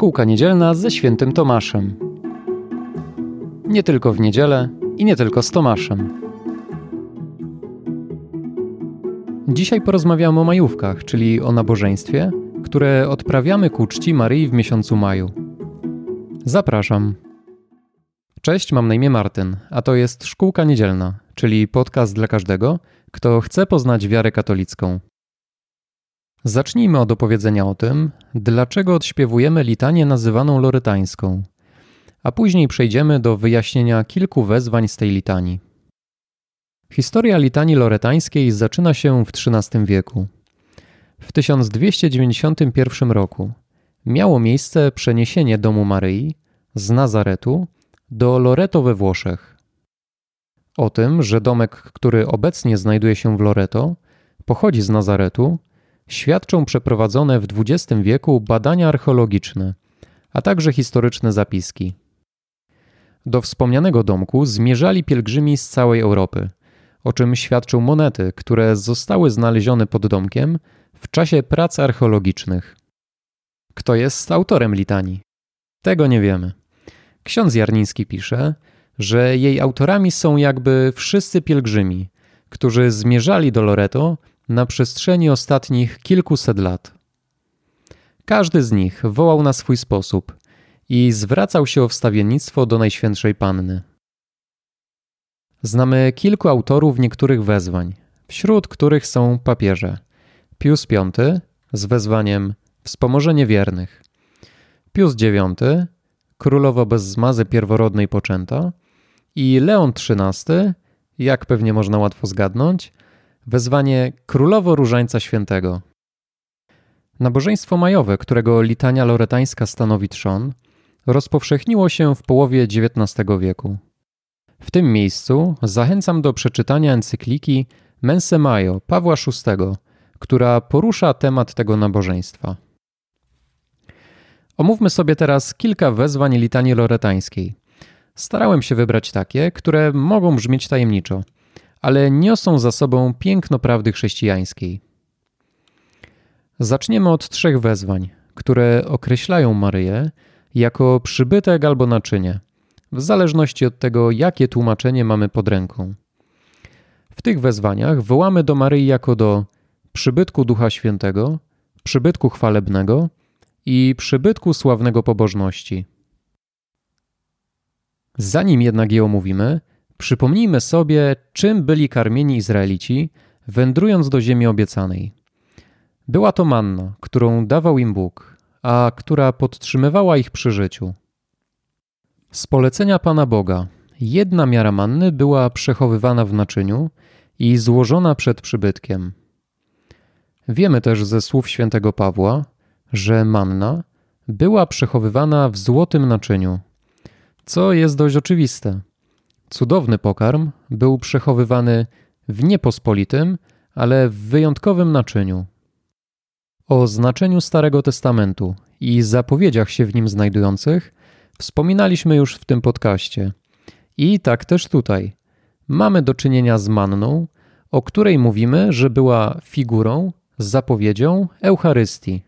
Szkółka niedzielna ze świętym Tomaszem. Nie tylko w niedzielę i nie tylko z Tomaszem. Dzisiaj porozmawiamy o majówkach, czyli o nabożeństwie, które odprawiamy ku czci Maryi w miesiącu maju. Zapraszam. Cześć, mam na imię Martyn, a to jest Szkółka Niedzielna, czyli podcast dla każdego, kto chce poznać wiarę katolicką. Zacznijmy od opowiedzenia o tym, dlaczego odśpiewujemy litanię nazywaną lorytańską, a później przejdziemy do wyjaśnienia kilku wezwań z tej litanii. Historia litanii loretańskiej zaczyna się w XIII wieku. W 1291 roku miało miejsce przeniesienie domu Maryi z Nazaretu do Loreto we Włoszech. O tym, że domek, który obecnie znajduje się w Loreto, pochodzi z Nazaretu, świadczą przeprowadzone w XX wieku badania archeologiczne, a także historyczne zapiski. Do wspomnianego domku zmierzali pielgrzymi z całej Europy, o czym świadczą monety, które zostały znalezione pod domkiem w czasie prac archeologicznych. Kto jest autorem litanii? Tego nie wiemy. Ksiądz Jarniński pisze, że jej autorami są jakby wszyscy pielgrzymi, którzy zmierzali do Loreto na przestrzeni ostatnich kilkuset lat. Każdy z nich wołał na swój sposób i zwracał się o wstawiennictwo do Najświętszej Panny. Znamy kilku autorów niektórych wezwań, wśród których są papieże Pius V z wezwaniem Wspomożenie wiernych, Pius IX, królowo bez zmazy pierworodnej poczęta i Leon XIII, jak pewnie można łatwo zgadnąć, wezwanie Królowo Różańca Świętego. Nabożeństwo majowe, którego litania loretańska stanowi trzon, rozpowszechniło się w połowie XIX wieku. W tym miejscu zachęcam do przeczytania encykliki Mense Majo Pawła VI, która porusza temat tego nabożeństwa. Omówmy sobie teraz kilka wezwań litanii loretańskiej. Starałem się wybrać takie, które mogą brzmieć tajemniczo – ale niosą za sobą piękno prawdy chrześcijańskiej. Zaczniemy od trzech wezwań, które określają Maryję jako przybytek albo naczynie, w zależności od tego, jakie tłumaczenie mamy pod ręką. W tych wezwaniach wołamy do Maryi jako do przybytku Ducha Świętego, przybytku chwalebnego i przybytku sławnego pobożności. Zanim jednak je omówimy, Przypomnijmy sobie, czym byli karmieni Izraelici, wędrując do ziemi obiecanej. Była to manna, którą dawał im Bóg, a która podtrzymywała ich przy życiu. Z polecenia Pana Boga, jedna miara manny była przechowywana w naczyniu i złożona przed przybytkiem. Wiemy też ze słów świętego Pawła, że manna była przechowywana w złotym naczyniu, co jest dość oczywiste. Cudowny pokarm był przechowywany w niepospolitym, ale w wyjątkowym naczyniu. O znaczeniu Starego Testamentu i zapowiedziach się w nim znajdujących wspominaliśmy już w tym podcaście. I tak też tutaj. Mamy do czynienia z manną, o której mówimy, że była figurą, zapowiedzią Eucharystii.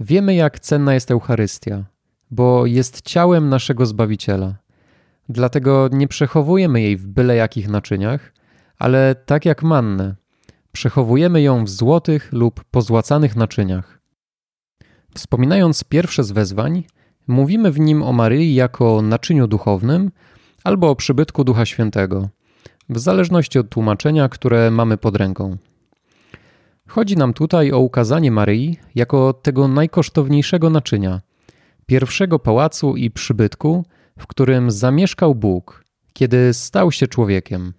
Wiemy, jak cenna jest Eucharystia, bo jest ciałem naszego Zbawiciela. Dlatego nie przechowujemy jej w byle jakich naczyniach, ale tak jak mannę, przechowujemy ją w złotych lub pozłacanych naczyniach. Wspominając pierwsze z wezwań, mówimy w nim o Maryi jako naczyniu duchownym albo o przybytku Ducha Świętego, w zależności od tłumaczenia, które mamy pod ręką. Chodzi nam tutaj o ukazanie Maryi jako tego najkosztowniejszego naczynia, pierwszego pałacu i przybytku, w którym zamieszkał Bóg, kiedy stał się człowiekiem.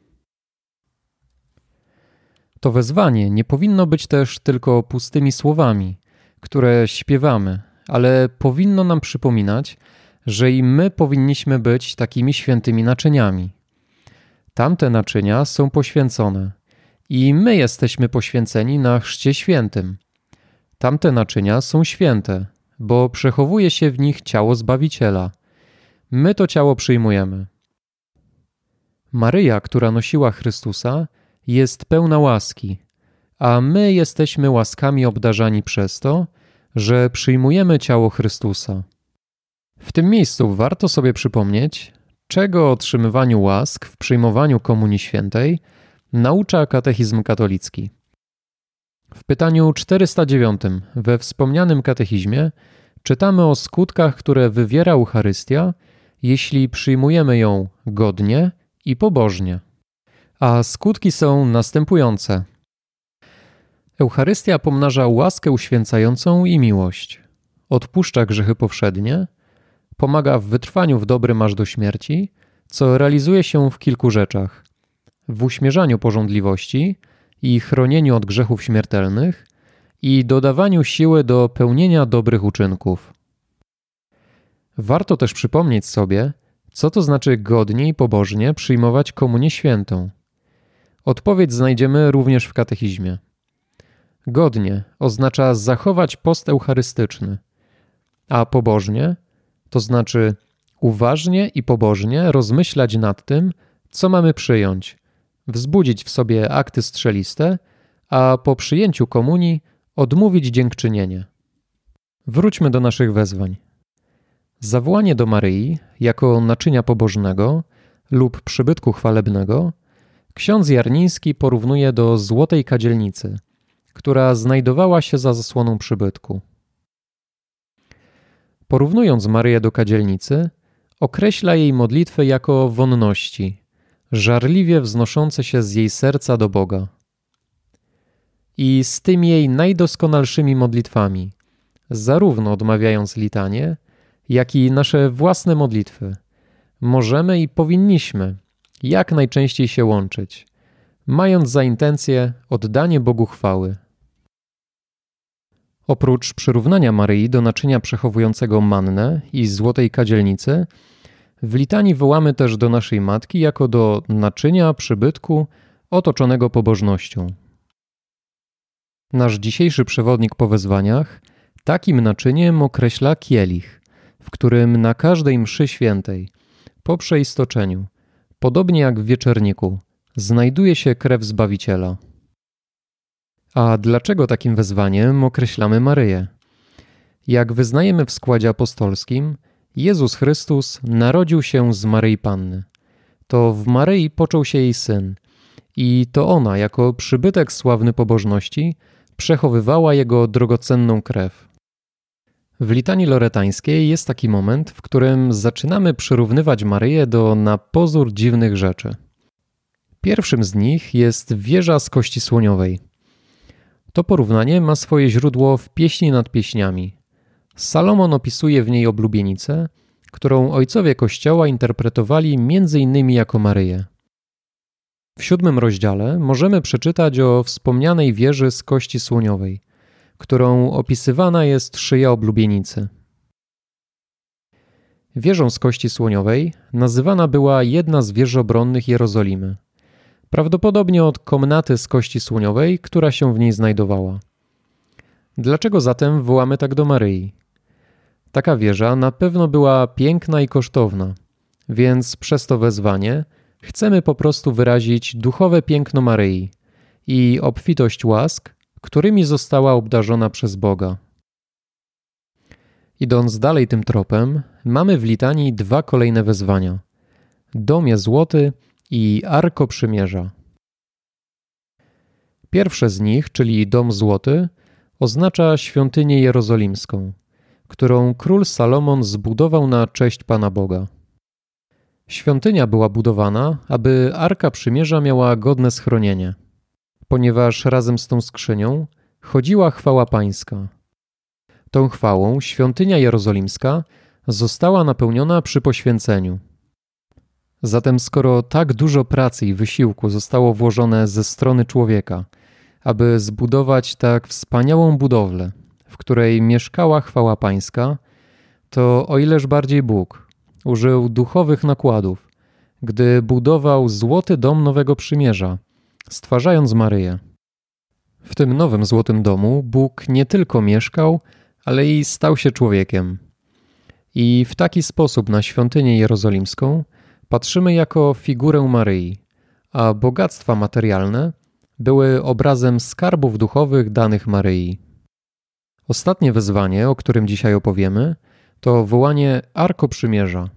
To wezwanie nie powinno być też tylko pustymi słowami, które śpiewamy, ale powinno nam przypominać, że i my powinniśmy być takimi świętymi naczyniami. Tamte naczynia są poświęcone i my jesteśmy poświęceni na chrzcie świętym. Tamte naczynia są święte, bo przechowuje się w nich ciało Zbawiciela – My to ciało przyjmujemy. Maryja, która nosiła Chrystusa, jest pełna łaski, a my jesteśmy łaskami obdarzani przez to, że przyjmujemy ciało Chrystusa. W tym miejscu warto sobie przypomnieć, czego o otrzymywaniu łask w przyjmowaniu Komunii Świętej naucza katechizm katolicki. W pytaniu 409 we wspomnianym katechizmie czytamy o skutkach, które wywiera Eucharystia, jeśli przyjmujemy ją godnie i pobożnie. A skutki są następujące. Eucharystia pomnaża łaskę uświęcającą i miłość, odpuszcza grzechy powszednie, pomaga w wytrwaniu w dobrym aż do śmierci, co realizuje się w kilku rzeczach: w uśmierzaniu porządliwości i chronieniu od grzechów śmiertelnych i dodawaniu siły do pełnienia dobrych uczynków. Warto też przypomnieć sobie, co to znaczy godnie i pobożnie przyjmować komunię świętą. Odpowiedź znajdziemy również w katechizmie. Godnie oznacza zachować post eucharystyczny, a pobożnie to znaczy uważnie i pobożnie rozmyślać nad tym, co mamy przyjąć, wzbudzić w sobie akty strzeliste, a po przyjęciu komunii odmówić dziękczynienie. Wróćmy do naszych wezwań. Zawołanie do Maryi jako naczynia pobożnego lub przybytku chwalebnego ksiądz Jarniński porównuje do złotej kadzielnicy, która znajdowała się za zasłoną przybytku. Porównując Maryję do kadzielnicy, określa jej modlitwę jako wonności, żarliwie wznoszące się z jej serca do Boga. I z tymi jej najdoskonalszymi modlitwami, zarówno odmawiając litanie, jak i nasze własne modlitwy, możemy i powinniśmy jak najczęściej się łączyć, mając za intencję oddanie Bogu chwały. Oprócz przyrównania Maryi do naczynia przechowującego mannę i złotej kadzielnicy, w litanii wołamy też do naszej Matki jako do naczynia, przybytku otoczonego pobożnością. Nasz dzisiejszy przewodnik po wezwaniach takim naczyniem określa kielich, w którym na każdej mszy świętej, po przeistoczeniu, podobnie jak w wieczerniku, znajduje się krew Zbawiciela. A dlaczego takim wezwaniem określamy Maryję? Jak wyznajemy w składzie apostolskim, Jezus Chrystus narodził się z Maryi Panny. To w Maryi począł się jej syn i to ona, jako przybytek sławny pobożności, przechowywała jego drogocenną krew. W litanii loretańskiej jest taki moment, w którym zaczynamy przyrównywać Maryję do na pozór dziwnych rzeczy. Pierwszym z nich jest wieża z kości słoniowej – to porównanie ma swoje źródło w pieśni nad pieśniami. Salomon opisuje w niej oblubienicę, którą ojcowie Kościoła interpretowali m.in. jako Maryję. W siódmym rozdziale możemy przeczytać o wspomnianej wieży z kości słoniowej, którą opisywana jest szyja oblubienicy. Wieżą z kości słoniowej nazywana była jedna z wież obronnych Jerozolimy – prawdopodobnie od komnaty z kości słoniowej, która się w niej znajdowała. Dlaczego zatem wołamy tak do Maryi? Taka wieża na pewno była piękna i kosztowna, więc przez to wezwanie chcemy po prostu wyrazić duchowe piękno Maryi i obfitość łask, którymi została obdarzona przez Boga. Idąc dalej tym tropem, mamy w litanii dwa kolejne wezwania: Domie złoty i Arko Przymierza. Pierwsze z nich, czyli Dom Złoty, oznacza świątynię jerozolimską, którą król Salomon zbudował na cześć Pana Boga. Świątynia była budowana, aby Arka Przymierza miała godne schronienie, ponieważ razem z tą skrzynią chodziła chwała pańska. Tą chwałą świątynia jerozolimska została napełniona przy poświęceniu – Zatem, skoro tak dużo pracy i wysiłku zostało włożone ze strony człowieka, aby zbudować tak wspaniałą budowlę, w której mieszkała chwała Pańska, to o ileż bardziej Bóg użył duchowych nakładów, gdy budował złoty dom Nowego Przymierza, stwarzając Maryję. W tym nowym złotym domu Bóg nie tylko mieszkał, ale i stał się człowiekiem. I w taki sposób na świątynię jerozolimską patrzymy jako figurę Maryi, a bogactwa materialne były obrazem skarbów duchowych danych Maryi. Ostatnie wezwanie, o którym dzisiaj opowiemy, to wołanie Arko Przymierza.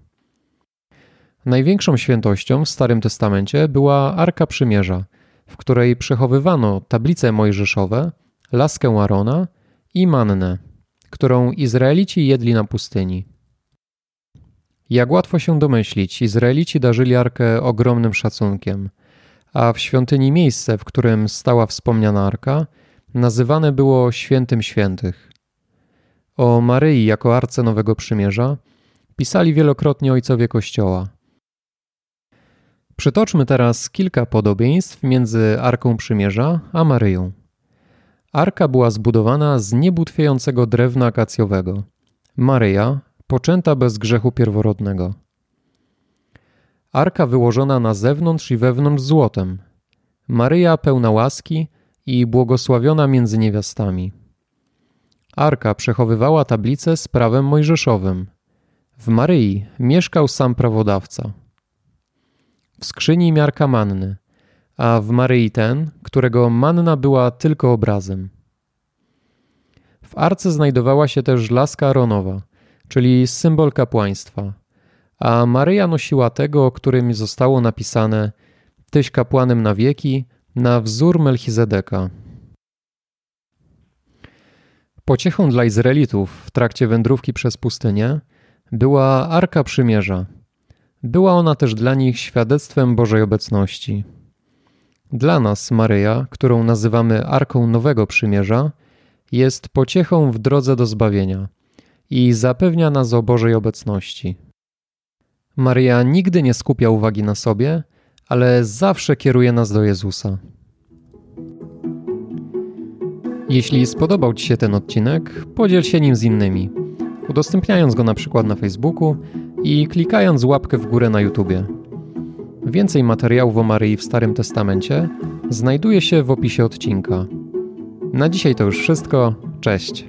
Największą świętością w Starym Testamencie była Arka Przymierza, w której przechowywano tablice mojżeszowe, laskę Arona i mannę, którą Izraelici jedli na pustyni. Jak łatwo się domyślić, Izraelici darzyli arkę ogromnym szacunkiem, a w świątyni miejsce, w którym stała wspomniana arka, nazywane było Świętym Świętych. O Maryi jako Arce Nowego Przymierza pisali wielokrotnie ojcowie Kościoła. Przytoczmy teraz kilka podobieństw między Arką Przymierza a Maryją. Arka była zbudowana z niebutwiejącego drewna akacjowego. Maryja poczęta bez grzechu pierworodnego. Arka wyłożona na zewnątrz i wewnątrz złotem. Maryja pełna łaski i błogosławiona między niewiastami. Arka przechowywała tablicę z prawem mojżeszowym. W Maryi mieszkał sam prawodawca. W skrzyni miarka manny, a w Maryi ten, którego manna była tylko obrazem. W arce znajdowała się też laska Aronowa, czyli symbol kapłaństwa, a Maryja nosiła tego, o którym zostało napisane Tyś kapłanem na wieki, na wzór Melchizedeka. Pociechą dla Izraelitów w trakcie wędrówki przez pustynię była Arka Przymierza. Była ona też dla nich świadectwem Bożej obecności. Dla nas Maryja, którą nazywamy Arką Nowego Przymierza, jest pociechą w drodze do zbawienia i zapewnia nas o Bożej obecności. Maryja nigdy nie skupia uwagi na sobie, ale zawsze kieruje nas do Jezusa. Jeśli spodobał Ci się ten odcinek, podziel się nim z innymi, udostępniając go na przykład na Facebooku i klikając łapkę w górę na YouTubie. Więcej materiałów o Maryi w Starym Testamencie znajduje się w opisie odcinka. Na dzisiaj to już wszystko. Cześć.